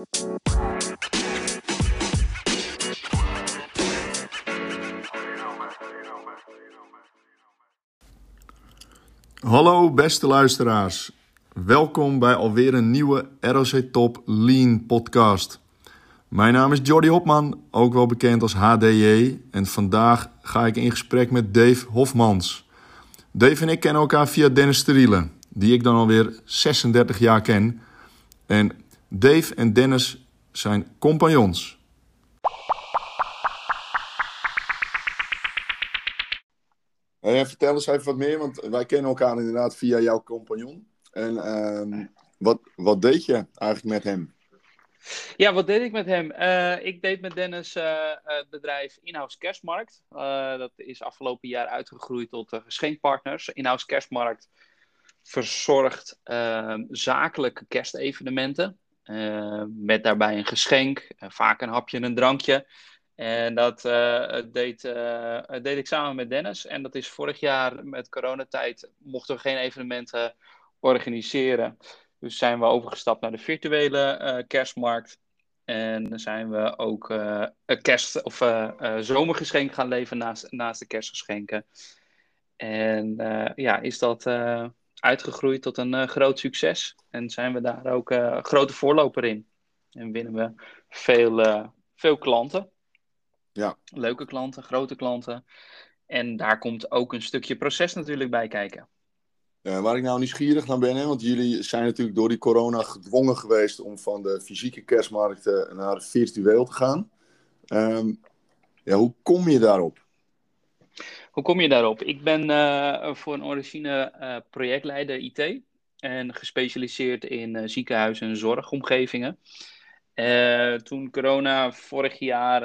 Hallo beste luisteraars. Welkom bij alweer een nieuwe ROC Top Lean podcast. Mijn naam is Jordi Hopman, ook wel bekend als HDJ. En vandaag ga ik in gesprek met Dave Hofmans. Dave en ik kennen elkaar via Dennis Steriele, die ik dan alweer 36 jaar ken. En Dave en Dennis zijn compagnons. Hey, vertel eens even wat meer, want wij kennen elkaar inderdaad via jouw compagnon. En ehm, wat, wat deed je eigenlijk met hem? Ja, wat deed ik met hem? Uh, ik deed met Dennis uh, het bedrijf Inhouse Kerstmarkt. Uh, dat is afgelopen jaar uitgegroeid tot geschenkpartners. Inhouse Kerstmarkt verzorgt ehm, zakelijke kerstevenementen. Met daarbij een geschenk, vaak een hapje en een drankje. En dat deed, deed ik samen met Dennis. En dat is vorig jaar met coronatijd mochten we geen evenementen organiseren. Dus zijn we overgestapt naar de virtuele kerstmarkt. En zijn we ook een kerst- of zomergeschenk gaan leveren naast, naast de kerstgeschenken. En ja, is dat uitgegroeid tot een groot succes. En zijn we daar ook een grote voorloper in. En winnen we veel, veel klanten. Ja. Leuke klanten, grote klanten. En daar komt ook een stukje proces natuurlijk bij kijken. Uh, waar ik nou nieuwsgierig naar ben, hè, want jullie zijn natuurlijk door die corona gedwongen geweest om van de fysieke kerstmarkten naar virtueel te gaan. Um, ja, hoe kom je daarop? Kom je daarop? Ik ben uh, voor een origine uh, projectleider IT en gespecialiseerd in ziekenhuizen en zorgomgevingen. toen corona vorig jaar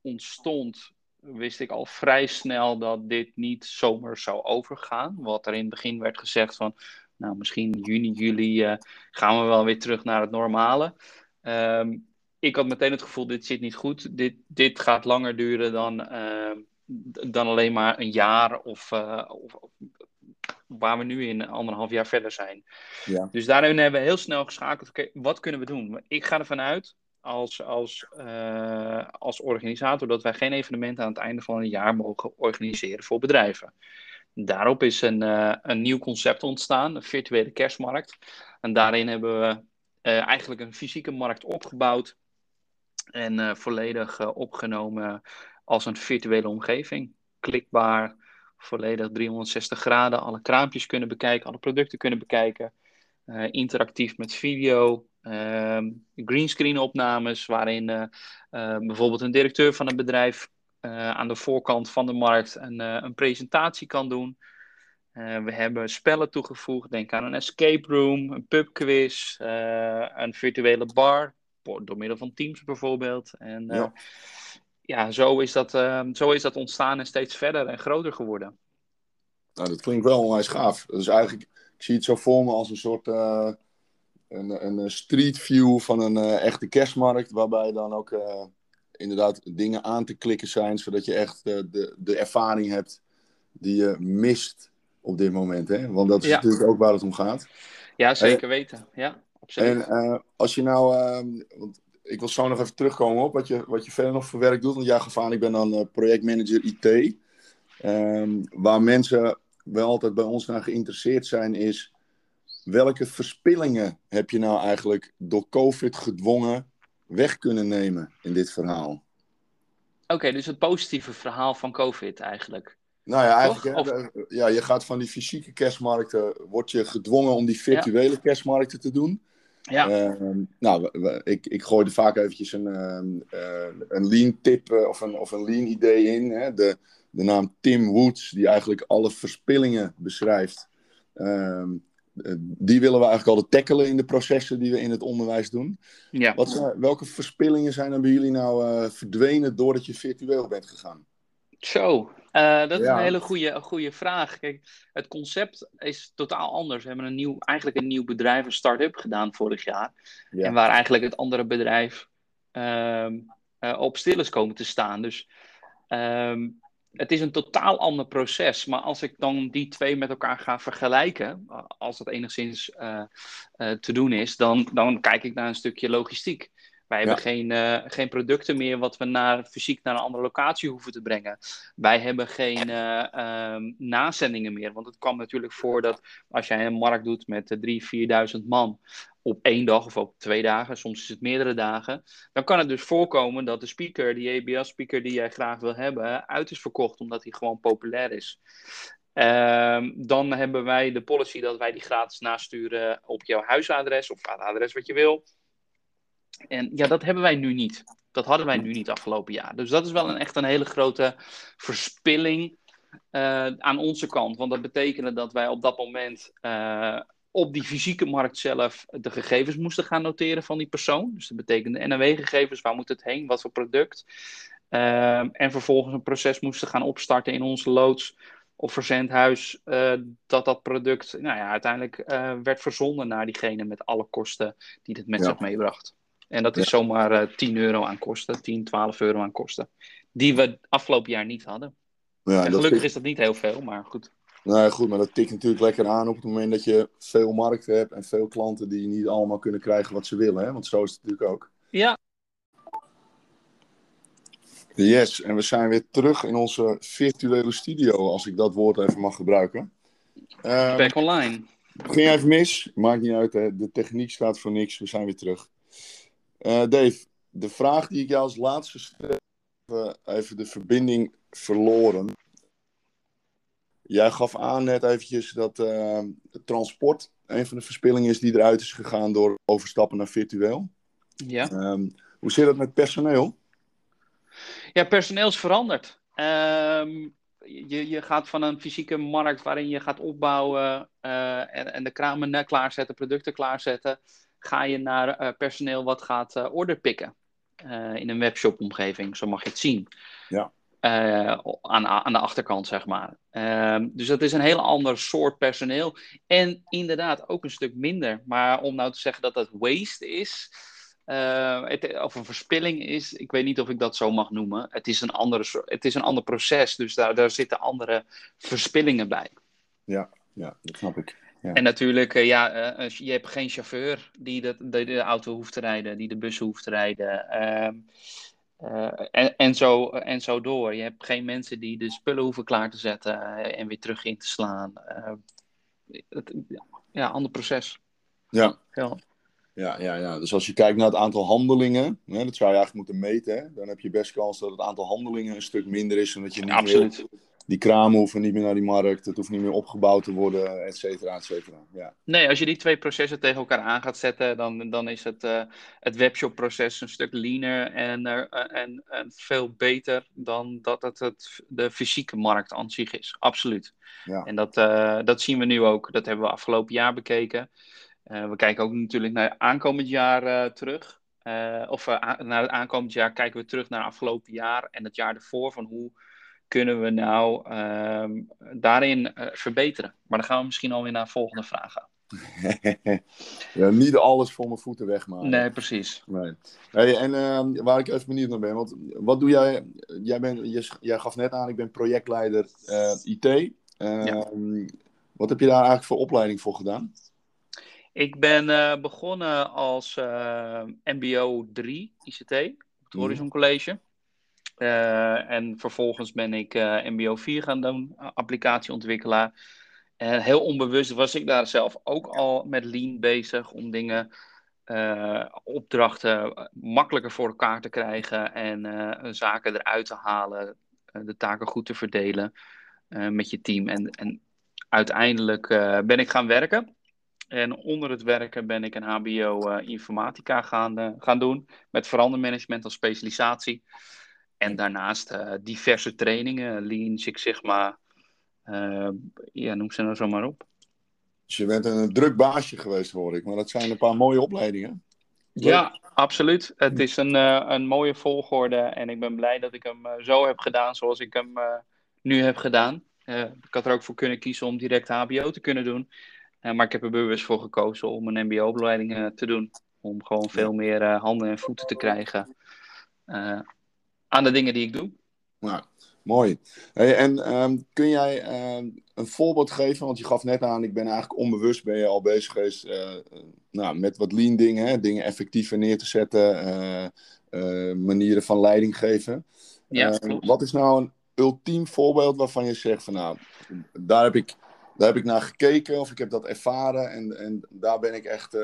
ontstond, wist ik al vrij snel dat dit niet zomaar zou overgaan. Wat er in het begin werd gezegd van, nou misschien juni, juli uh, gaan we wel weer terug naar het normale. Um, ik had meteen het gevoel, dit zit niet goed. Dit, dit gaat langer duren dan, uh, dan alleen maar een jaar of, uh, of, waar we nu in anderhalf jaar verder zijn. Ja. Dus daarin hebben we heel snel geschakeld, oké, okay, wat kunnen we doen? Ik ga ervan uit als, als, uh, als organisator dat wij geen evenementen aan het einde van een jaar mogen organiseren voor bedrijven. Daarop is een, uh, een nieuw concept ontstaan, een virtuele kerstmarkt. En daarin hebben we eigenlijk een fysieke markt opgebouwd en volledig opgenomen als een virtuele omgeving. Klikbaar, volledig 360 graden, alle kraampjes kunnen bekijken, alle producten kunnen bekijken. interactief met video, uh, greenscreen opnames, waarin uh, uh, bijvoorbeeld een directeur van een bedrijf aan de voorkant van de markt een, een presentatie kan doen. we hebben spellen toegevoegd, denk aan een escape room, een pubquiz, een virtuele bar, door middel van Teams bijvoorbeeld. En ja, ja zo, is dat, ehm, zo is dat ontstaan en steeds verder en groter geworden. Nou, dat klinkt wel onwijs gaaf. Dus eigenlijk, ik zie het zo voor me als een soort een, een street view van een uh, echte kerstmarkt, waarbij dan ook uh, inderdaad dingen aan te klikken zijn, zodat je echt uh, de, de ervaring hebt die je mist op dit moment. Hè? Want dat is ja. natuurlijk ook waar het om gaat. Ja, zeker weten. Ja, absoluut. En als je nou, ehm, want ik wil zo nog even terugkomen op wat je, wat je verder nog voor werk doet. Want ja, gevaan, ik ben dan projectmanager IT. Um, waar mensen wel altijd bij ons naar geïnteresseerd zijn, is welke verspillingen heb je nou eigenlijk door COVID gedwongen weg kunnen nemen in dit verhaal? Oké, okay, dus het positieve verhaal van COVID eigenlijk. Nou ja, eigenlijk, of... ja, je gaat van die fysieke kerstmarkten, word je gedwongen om die virtuele ja. kerstmarkten te doen. Ja. Uh, nou, ik, ik gooi er vaak eventjes een, uh, een lean tip uh, of, een, of een lean idee in. Hè? De, de naam Tim Woods, die eigenlijk alle verspillingen beschrijft. Uh, die willen we eigenlijk altijd tackelen in de processen die we in het onderwijs doen. Ja. Wat zijn, welke verspillingen zijn er bij jullie nou uh, verdwenen doordat je virtueel bent gegaan? Zo, uh, dat is ja. een hele goede, goede vraag. Kijk, het concept is totaal anders. We hebben een nieuw, eigenlijk een nieuw bedrijf, een start-up gedaan vorig jaar. Ja. En waar eigenlijk het andere bedrijf uh, uh, op stil is komen te staan. Dus um, het is een totaal ander proces. Maar als ik dan die twee met elkaar ga vergelijken, als dat enigszins uh, te doen is, dan, dan kijk ik naar een stukje logistiek. Wij hebben geen, uh, geen producten meer wat we naar, fysiek naar een andere locatie hoeven te brengen. Wij hebben geen um, nazendingen meer. Want het kwam natuurlijk voor dat als jij een markt doet met 3.000, 4.000 man, op één dag of op twee dagen, soms is het meerdere dagen, dan kan het dus voorkomen dat de speaker, die ABS-speaker die jij graag wil hebben, uit is verkocht omdat hij gewoon populair is. Um, dan hebben wij de policy dat wij die gratis nasturen op jouw huisadres of het adres wat je wil. En ja, dat hebben wij nu niet. Dat hadden wij nu niet afgelopen jaar. Dus dat is wel een, echt een hele grote verspilling uh, aan onze kant. Want dat betekende dat wij op dat moment uh, op die fysieke markt zelf de gegevens moesten gaan noteren van die persoon. Dus dat betekent de NAW-gegevens, waar moet het heen, wat voor product. Uh, en vervolgens een proces moesten gaan opstarten in onze loods of verzendhuis, uh, dat dat product nou ja, uiteindelijk uh, werd verzonden naar diegene met alle kosten die het met ja. zich meebracht. En dat is ja. zomaar uh, 10 euro aan kosten, 10, 12 euro aan kosten, die we afgelopen jaar niet hadden. Ja, en gelukkig is dat niet heel veel, maar goed. Nou goed, maar dat tikt natuurlijk lekker aan op het moment dat je veel markt hebt en veel klanten die niet allemaal kunnen krijgen wat ze willen. Hè? Want zo is het natuurlijk ook. Ja. Yes, en we zijn weer terug in onze virtuele studio, als ik dat woord even mag gebruiken. Um, Back online. Ging even mis, maakt niet uit, hè? de techniek staat voor niks, we zijn weer terug. Uh, Dave, de vraag die ik jou als laatste stel, even de verbinding verloren. Jij gaf aan net eventjes dat uh, het transport een van de verspillingen is die eruit is gegaan door overstappen naar virtueel. Ja. Um, hoe zit het met personeel? Ja, personeel is veranderd. Um, je, je gaat van een fysieke markt waarin je gaat opbouwen uh, en, en, de kramen klaarzetten, producten klaarzetten, ga je naar uh, personeel wat gaat uh, order pikken. in een webshop omgeving, zo mag je het zien. Ja. Uh, aan, aan de achterkant, zeg maar. Uh, dus dat is een heel ander soort personeel. En inderdaad ook een stuk minder. Maar om nou te zeggen dat dat waste is, uh, het, of een verspilling is, ik weet niet of ik dat zo mag noemen. Het is een, andere, het is een ander proces, dus daar, daar zitten andere verspillingen bij. Ja, ja dat snap ik. Ja. En natuurlijk, uh, ja, uh, je hebt geen chauffeur die de, de, de, auto hoeft te rijden, die de bus hoeft te rijden. Ehm, uh, en, en, zo, en zo door. Je hebt geen mensen die de spullen hoeven klaar te zetten en weer terug in te slaan. Uh, het, ja, ander proces. Ja. ja. Ja, ja, ja. Dus als je kijkt naar het aantal handelingen, hè, dat zou je eigenlijk moeten meten. Hè, dan heb je best kans dat het aantal handelingen een stuk minder is. Omdat je niet Absoluut. meer die kramen hoeven niet meer naar die markt. Het hoeft niet meer opgebouwd te worden, et cetera, et cetera. Ja. Nee, als je die twee processen tegen elkaar aan gaat zetten, dan, dan is het, uh, het webshop-proces een stuk leaner en, uh, en, en veel beter dan dat het, het de fysieke markt aan zich is. Absoluut. Ja. En dat, uh, dat zien we nu ook. Dat hebben we afgelopen jaar bekeken. we kijken ook natuurlijk naar aankomend jaar terug. of naar het aankomend jaar kijken we terug naar afgelopen jaar en het jaar ervoor van hoe kunnen we nou um, daarin uh, verbeteren? Maar dan gaan we misschien alweer naar de volgende vraag gaan. ja, niet alles voor mijn voeten wegmaken. Nee, precies. Nee. Hey, en uh, waar ik even benieuwd naar ben, want wat doe jij? Jij, bent, jij, jij gaf net aan, ik ben projectleider uh, IT. Ja. Wat heb je daar eigenlijk voor opleiding voor gedaan? Ik ben uh, begonnen als MBO 3 ICT op het Horizon College. Uh, en vervolgens ben ik uh, MBO 4 gaan doen, applicatieontwikkelaar. En heel onbewust was ik daar zelf ook al met Lean bezig om dingen, uh, opdrachten makkelijker voor elkaar te krijgen en zaken eruit te halen, de taken goed te verdelen met je team. En, en uiteindelijk ben ik gaan werken. En onder het werken ben ik een HBO informatica gaan doen met verandermanagement als specialisatie. En daarnaast uh, diverse trainingen, Lean, Six Sigma, uh, ja, noem ze nou zomaar op. Dus je bent een druk baasje geweest, hoor ik. Maar dat zijn een paar mooie opleidingen. Leuk. Ja, absoluut. Het is een, uh, een mooie volgorde. En ik ben blij dat ik hem zo heb gedaan zoals ik hem nu heb gedaan. ik had er ook voor kunnen kiezen om direct HBO te kunnen doen. maar ik heb er bewust voor gekozen om een MBO-opleiding te doen. Om gewoon veel meer handen en voeten te krijgen aan de dingen die ik doe. Nou, Mooi. Hey, en ehm, kun jij ehm, een voorbeeld geven? Want je gaf net aan, ik ben eigenlijk onbewust ben je al bezig geweest uh, nou, met wat lean dingen, hè? dingen effectiever neer te zetten, uh, uh, manieren van leiding geven. Ja, ehm, wat is nou een ultiem voorbeeld waarvan je zegt van nou, daar heb ik, daar heb ik naar gekeken of ik heb dat ervaren en, en daar ben ik echt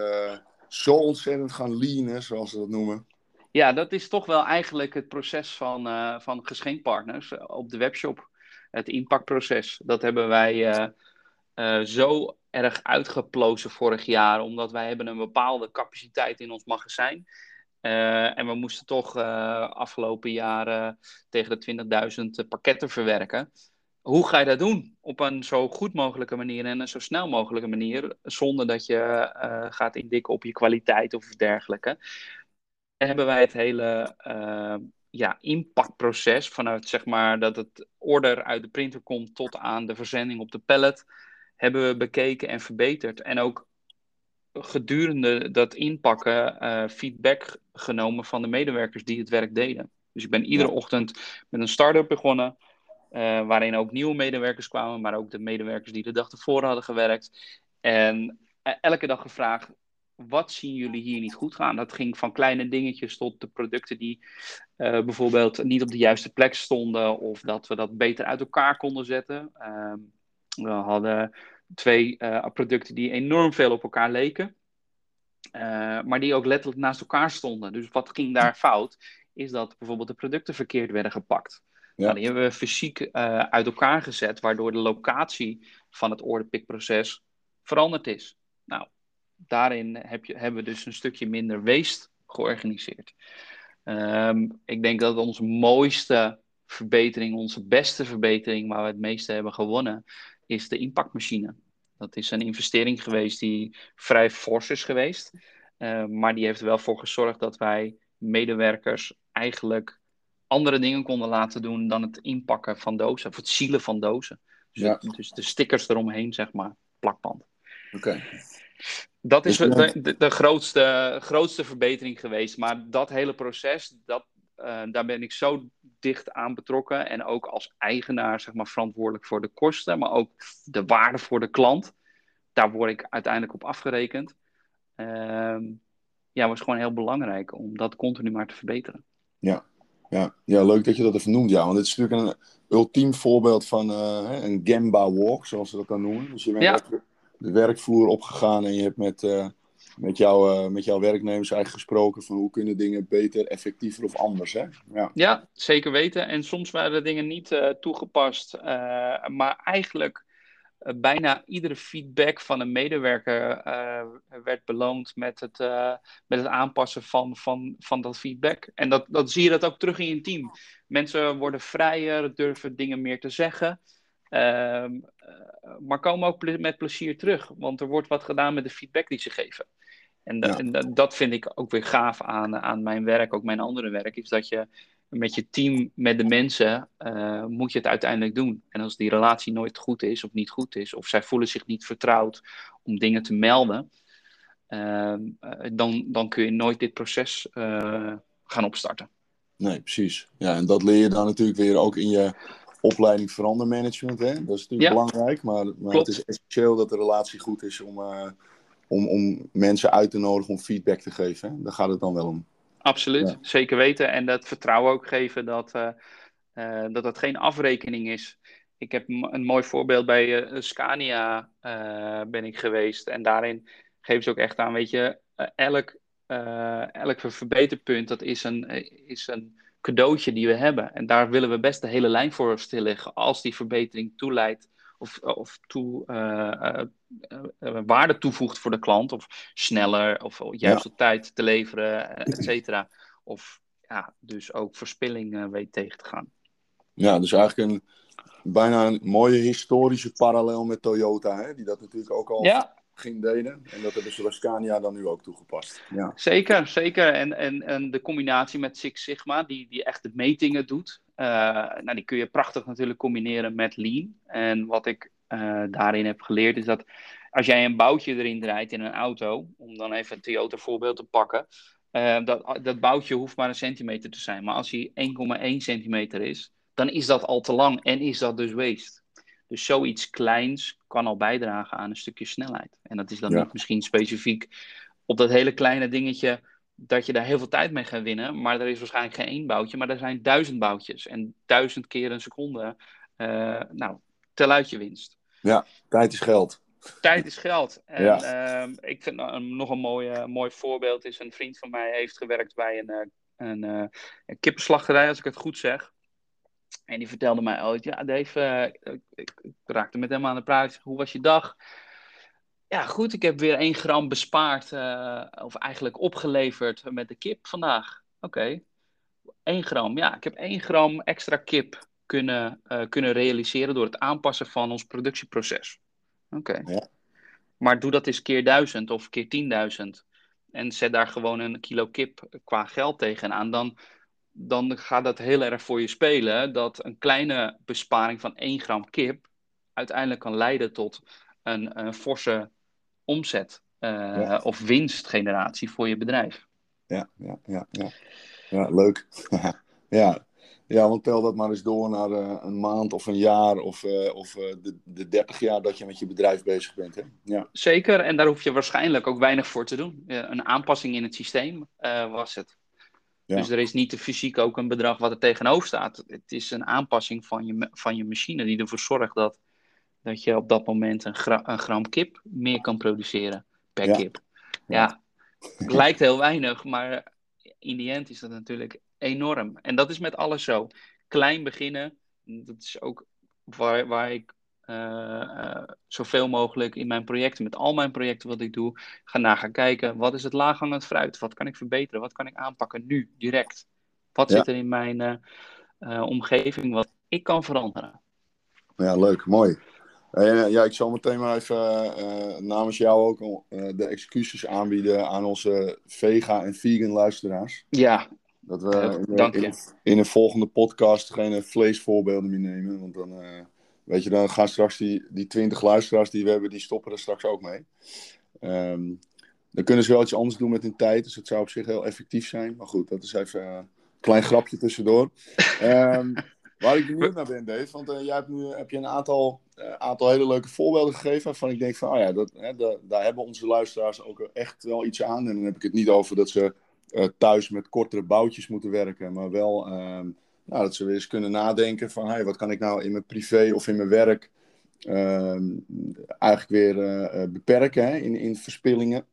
zo ontzettend gaan leanen, zoals ze dat noemen. Ja, dat is toch wel eigenlijk het proces van, uh, van geschenkpartners eh, op de webshop. Het impactproces. Dat hebben wij uh, zo erg uitgeplozen vorig jaar, omdat wij hebben een bepaalde capaciteit in ons magazijn. en we moesten toch afgelopen jaren tegen de 20.000 pakketten verwerken. Hoe ga je dat doen? Op een zo goed mogelijke manier en een zo snel mogelijke manier, zonder dat je gaat indikken op je kwaliteit of dergelijke hebben wij het hele uh, ja, impactproces vanuit zeg maar dat het order uit de printer komt tot aan de verzending op de pallet hebben we bekeken en verbeterd. En ook gedurende dat inpakken uh, feedback genomen van de medewerkers die het werk deden. Dus ik ben iedere ochtend met een start-up begonnen, uh, waarin ook nieuwe medewerkers kwamen, maar ook de medewerkers die de dag ervoor hadden gewerkt. En elke dag gevraagd, wat zien jullie hier niet goed gaan? Dat ging van kleine dingetjes tot de producten die uh, bijvoorbeeld niet op de juiste plek stonden of dat we dat beter uit elkaar konden zetten. Uh, we hadden twee uh, producten die enorm veel op elkaar leken, eh, maar die ook letterlijk naast elkaar stonden. Dus wat ging daar fout? Is dat bijvoorbeeld de producten verkeerd werden gepakt. Ja. Nou, die hebben we fysiek uit elkaar gezet, waardoor de locatie van het orderpickproces veranderd is. Nou, daarin heb je, hebben we dus een stukje minder waste georganiseerd. Um, ik denk dat onze mooiste verbetering, onze beste verbetering, waar we het meeste hebben gewonnen, is de impactmachine. Dat is een investering geweest die vrij fors is geweest. Uh, maar die heeft er wel voor gezorgd dat wij medewerkers eigenlijk andere dingen konden laten doen dan het inpakken van dozen, of het zielen van dozen. Dus, ja. dus de stickers eromheen, zeg maar, plakband. Oké. Okay. Dat is dus de, de, grootste, grootste verbetering geweest. Maar dat hele proces, dat, uh, daar ben ik zo dicht aan betrokken. En ook als eigenaar zeg maar, verantwoordelijk voor de kosten, maar ook de waarde voor de klant. Daar word ik uiteindelijk op afgerekend. Uh, ja, was gewoon heel belangrijk om dat continu maar te verbeteren. Ja, ja, ja, leuk dat je dat even noemt. Ja, want dit is natuurlijk een ultiem voorbeeld van uh, een Gamba walk, zoals ze dat dan noemen. Dus je bent ja de werkvloer opgegaan en je hebt met, uh, met, jou, uh, met jouw werknemers eigenlijk gesproken van hoe kunnen dingen beter, effectiever of anders. Hè? Ja. ja, zeker weten. En soms waren dingen niet uh, toegepast, maar eigenlijk bijna iedere feedback van een medewerker werd beloond met het, met het aanpassen van, van, van dat feedback. En dat, dat zie je dat ook terug in je team. Mensen worden vrijer, durven dingen meer te zeggen. Um, maar komen ook met plezier terug, want er wordt wat gedaan met de feedback die ze geven. En, ja. en dat vind ik ook weer gaaf aan, aan mijn werk, ook mijn andere werk, is dat je met je team, met de mensen, uh, moet je het uiteindelijk doen. En als die relatie nooit goed is of niet goed is, of zij voelen zich niet vertrouwd om dingen te melden, uh, dan, dan kun je nooit dit proces uh, gaan opstarten. Nee, precies. Ja, en dat leer je dan natuurlijk weer ook in je opleiding verandermanagement. Hè? Dat is natuurlijk ja. belangrijk, maar, maar het is essentieel dat de relatie goed is om, uh, om, om mensen uit te nodigen om feedback te geven. Hè? Daar gaat het dan wel om. Absoluut, ja. zeker weten. En dat vertrouwen ook geven dat, uh, uh, dat het geen afrekening is. Ik heb een mooi voorbeeld bij Scania ben ik geweest. En daarin geven ze ook echt aan, weet je, elk, elk verbeterpunt, dat is een, is een cadeautje die we hebben. En daar willen we best de hele lijn voor stilleggen als die verbetering toeleidt of, of toe, uh, uh, waarde toevoegt voor de klant, of sneller of juist op tijd te leveren, et cetera. Of ja, dus ook verspilling weet tegen te gaan. Ja, dus eigenlijk een bijna een mooie historische parallel met Toyota, hè? die dat natuurlijk ook al ja ging deden. En dat hebben ze bij Scania dan nu ook toegepast. Ja. Zeker, zeker. En, en, en de combinatie met Six Sigma, die, die echt de metingen doet, uh, nou, die kun je prachtig natuurlijk combineren met Lean. En wat ik uh, daarin heb geleerd is dat als jij een boutje erin draait in een auto, om dan even een Toyota voorbeeld te pakken, uh, dat, dat boutje hoeft maar een centimeter te zijn. Maar als hij 1,1 centimeter is, dan is dat al te lang en is dat dus waste. Dus zoiets kleins kan al bijdragen aan een stukje snelheid. En dat is dan Ja. niet misschien specifiek op dat hele kleine dingetje dat je daar heel veel tijd mee gaat winnen. Maar er is waarschijnlijk geen één boutje, maar er zijn duizend boutjes. En duizend keer een seconde. eh, nou, tel uit je winst. Tijd is geld. Tijd is geld. En Ja. ehm, ik vind nou, nog een mooi, eh, mooi voorbeeld is een vriend van mij heeft gewerkt bij een, eh, een, eh, een kippenslachterij, als ik het goed zeg. En die vertelde mij ooit, ja Dave, eh, ik, ik, ik raakte met hem aan de praat. Hoe was je dag? Ja, goed, ik heb weer één gram bespaard, eh, of eigenlijk opgeleverd met de kip vandaag. Oké, één gram. Ja, ik heb één gram extra kip kunnen, eh, kunnen realiseren door het aanpassen van ons productieproces. Oké. Ja. Maar doe dat eens keer duizend of keer tienduizend. En zet daar gewoon een kilo kip qua geld tegenaan. Dan, dan gaat dat heel erg voor je spelen. Dat een kleine besparing van 1 gram kip uiteindelijk kan leiden tot een, een forse omzet eh, Ja. of winstgeneratie voor je bedrijf. Ja, ja, ja, ja. Ja, leuk. ja. ja, want tel dat maar eens door naar eh, een maand of een jaar of, eh, of de, de 30 jaar dat je met je bedrijf bezig bent. Hè? Ja, Zeker, en daar hoef je waarschijnlijk ook weinig voor te doen. Een aanpassing in het systeem was het. Ja. Dus er is niet te fysiek ook een bedrag wat er tegenover staat. Het is een aanpassing van je, van je machine die ervoor zorgt dat, dat je op dat moment een, gra- een gram kip meer kan produceren per Ja. kip. Ja, het lijkt heel weinig, maar in die end is dat natuurlijk enorm. En dat is met alles zo. Klein beginnen, dat is ook waar, waar ik zoveel mogelijk in mijn projecten, met al mijn projecten wat ik doe, ga naar gaan kijken. Wat is het laaghangend fruit? Wat kan ik verbeteren? Wat kan ik aanpakken nu, direct? Wat Ja. zit er in mijn eh, eh, omgeving wat ik kan veranderen? ja leuk, mooi. Eh, ja, ik zal meteen maar even eh, namens jou ook eh, de excuses aanbieden aan onze vega en vegan luisteraars. Ja, Dat we in, in, een volgende podcast geen vleesvoorbeelden meer nemen. Want dan, eh, weet je, dan gaan straks die, die 20 luisteraars die we hebben, die stoppen er straks ook mee. Ehm, dan kunnen ze wel iets anders doen met hun tijd. Dus het zou op zich heel effectief zijn. Maar goed, dat is even eh, een klein grapje tussendoor. Ehm, waar ik benieuwd naar ben, Dave. Want eh, jij hebt nu heb je een aantal, eh, aantal hele leuke voorbeelden gegeven. Waarvan ik denk van, oh ja, dat, hè, da- daar hebben onze luisteraars ook echt wel iets aan. En dan heb ik het niet over dat ze thuis met kortere boutjes moeten werken. Maar wel ehm, nou, dat ze weer eens kunnen nadenken van... Hey, wat kan ik nou in mijn privé of in mijn werk ehm, eigenlijk weer eh, eh, beperken hè, in, in verspillingen.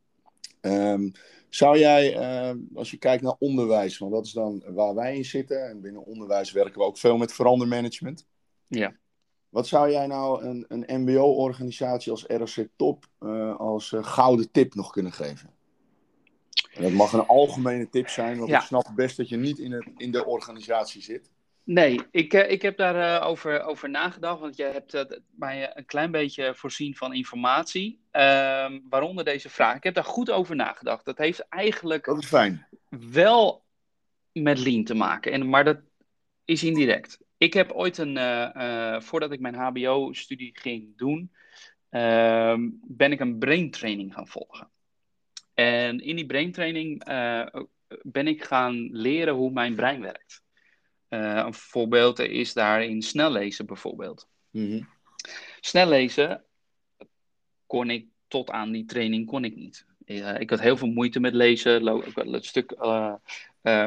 Ehm, zou jij, ehm, als je kijkt naar onderwijs, want dat is dan waar wij in zitten... en binnen onderwijs werken we ook veel met verandermanagement... ja. Wat zou jij nou een, een MBO-organisatie als ROC Top eh, als eh, gouden tip nog kunnen geven? Dat mag een algemene tip zijn, want Ja. ik snap best dat je niet in, het, in de organisatie zit. Nee, ik, eh, ik heb daarover over, over nagedacht, want jij hebt eh, mij een klein beetje voorzien van informatie, ehm, waaronder deze vraag. Ik heb daar goed over nagedacht. Dat heeft eigenlijk Dat is fijn. wel met lean te maken, en, maar dat is indirect. Ik heb ooit een, eh, eh, voordat ik mijn HBO-studie ging doen, ehm, ben ik een brain training gaan volgen. En in die brain training eh, ben ik gaan leren hoe mijn brein werkt. Eh, een voorbeeld is daarin snel lezen bijvoorbeeld. Mhm. Snel lezen kon ik tot aan die training kon ik niet. Ik had heel veel moeite met lezen. Lo- ik had het stuk, eh,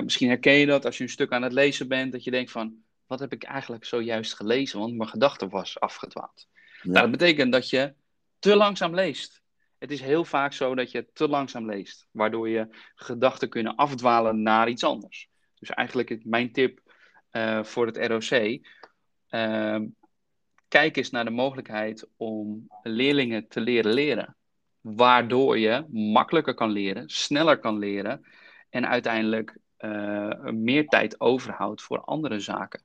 misschien herken je dat als je een stuk aan het lezen bent, dat je denkt van, wat heb ik eigenlijk zojuist gelezen? Want mijn gedachte was afgedwaald. Ja. Nou, dat betekent dat je te langzaam leest. Het is heel vaak zo dat je te langzaam leest, waardoor je gedachten kunnen afdwalen naar iets anders. Dus eigenlijk mijn tip eh, voor het ROC. ehm, kijk eens naar de mogelijkheid om leerlingen te leren leren. Waardoor je makkelijker kan leren, sneller kan leren en uiteindelijk eh, meer tijd overhoudt voor andere zaken.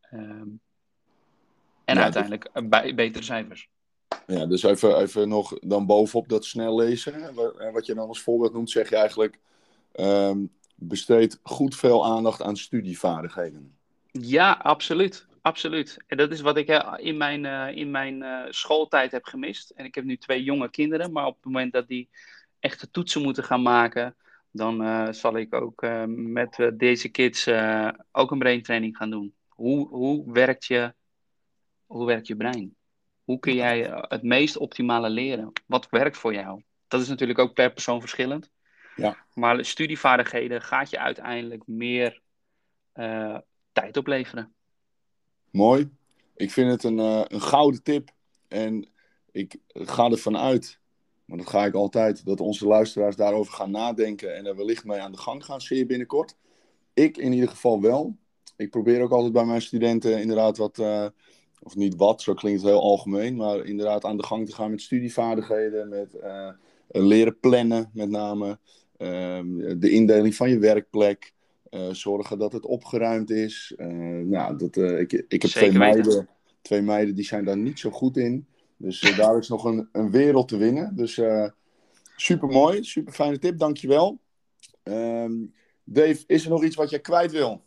Ehm, en Ja, uiteindelijk eh, betere cijfers. Ja, dus even, even nog dan bovenop dat snel lezen. Wat je dan als voorbeeld noemt, zeg je eigenlijk... ehm, besteed goed veel aandacht aan studievaardigheden. Ja, absoluut. Absoluut. En dat is wat ik in mijn, eh, in mijn eh, schooltijd heb gemist. En ik heb nu twee jonge kinderen, maar op het moment dat die echte toetsen moeten gaan maken, dan eh, zal ik ook met deze kids ook een brain training gaan doen. Hoe, hoe, werkt je, hoe werkt je brein? Hoe kun jij het meest optimale leren? Wat werkt voor jou? Dat is natuurlijk ook per persoon verschillend. Ja. Maar studievaardigheden gaat je uiteindelijk meer uh, tijd opleveren. Mooi. Ik vind het een, uh, een gouden tip. En ik ga ervan uit, maar dat ga ik altijd, dat onze luisteraars daarover gaan nadenken en er wellicht mee aan de gang gaan, zeer binnenkort. Ik in ieder geval wel. Ik probeer ook altijd bij mijn studenten inderdaad wat, uh, of niet wat, zo klinkt het heel algemeen, maar inderdaad aan de gang te gaan met studievaardigheden, met uh, leren plannen met name, uh, de indeling van je werkplek, uh, zorgen dat het opgeruimd is. nou, dat, ik, ik heb twee meiden, twee meiden die zijn daar niet zo goed in. Dus daar is nog een, een wereld te winnen. Dus super mooi, super fijne tip, dankjewel. Um, Dave, is er nog iets wat jij kwijt wil?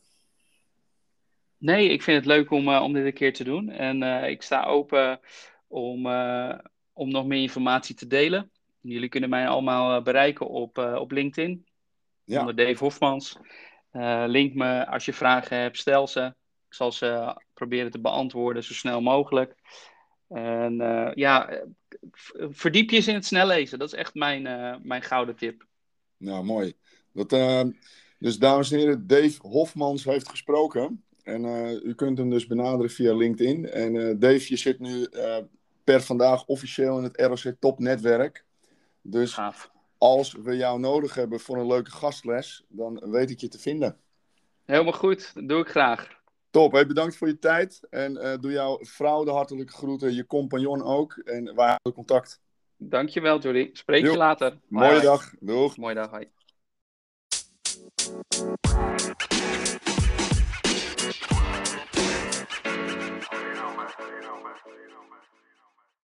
Nee, ik vind het leuk om, uh, om dit een keer te doen. En ik sta open om, om nog meer informatie te delen. Jullie kunnen mij allemaal bereiken op, op LinkedIn. Ja. Onder Dave Hofmans. link me als je vragen hebt, stel ze. Ik zal ze proberen te beantwoorden zo snel mogelijk. En uh, ja, verdiep je eens in het snel lezen. Dat is echt mijn, uh, mijn gouden tip. Nou, mooi. Dat, uh, dus dames en heren, Dave Hofmans heeft gesproken. En u kunt hem dus benaderen via LinkedIn. En Dave, je zit nu per vandaag officieel in het ROC Top netwerk. Dus Gaaf. als we jou nodig hebben voor een leuke gastles, dan weet ik je te vinden. Helemaal goed, dat doe ik graag. Top, hey, bedankt voor je tijd. En uh, doe jouw vrouw de hartelijke groeten, je compagnon ook. En wij houden contact. Dankjewel, Jordi. Spreek je later. Mooie hoi. dag. Doeg. Mooie dag, hoi.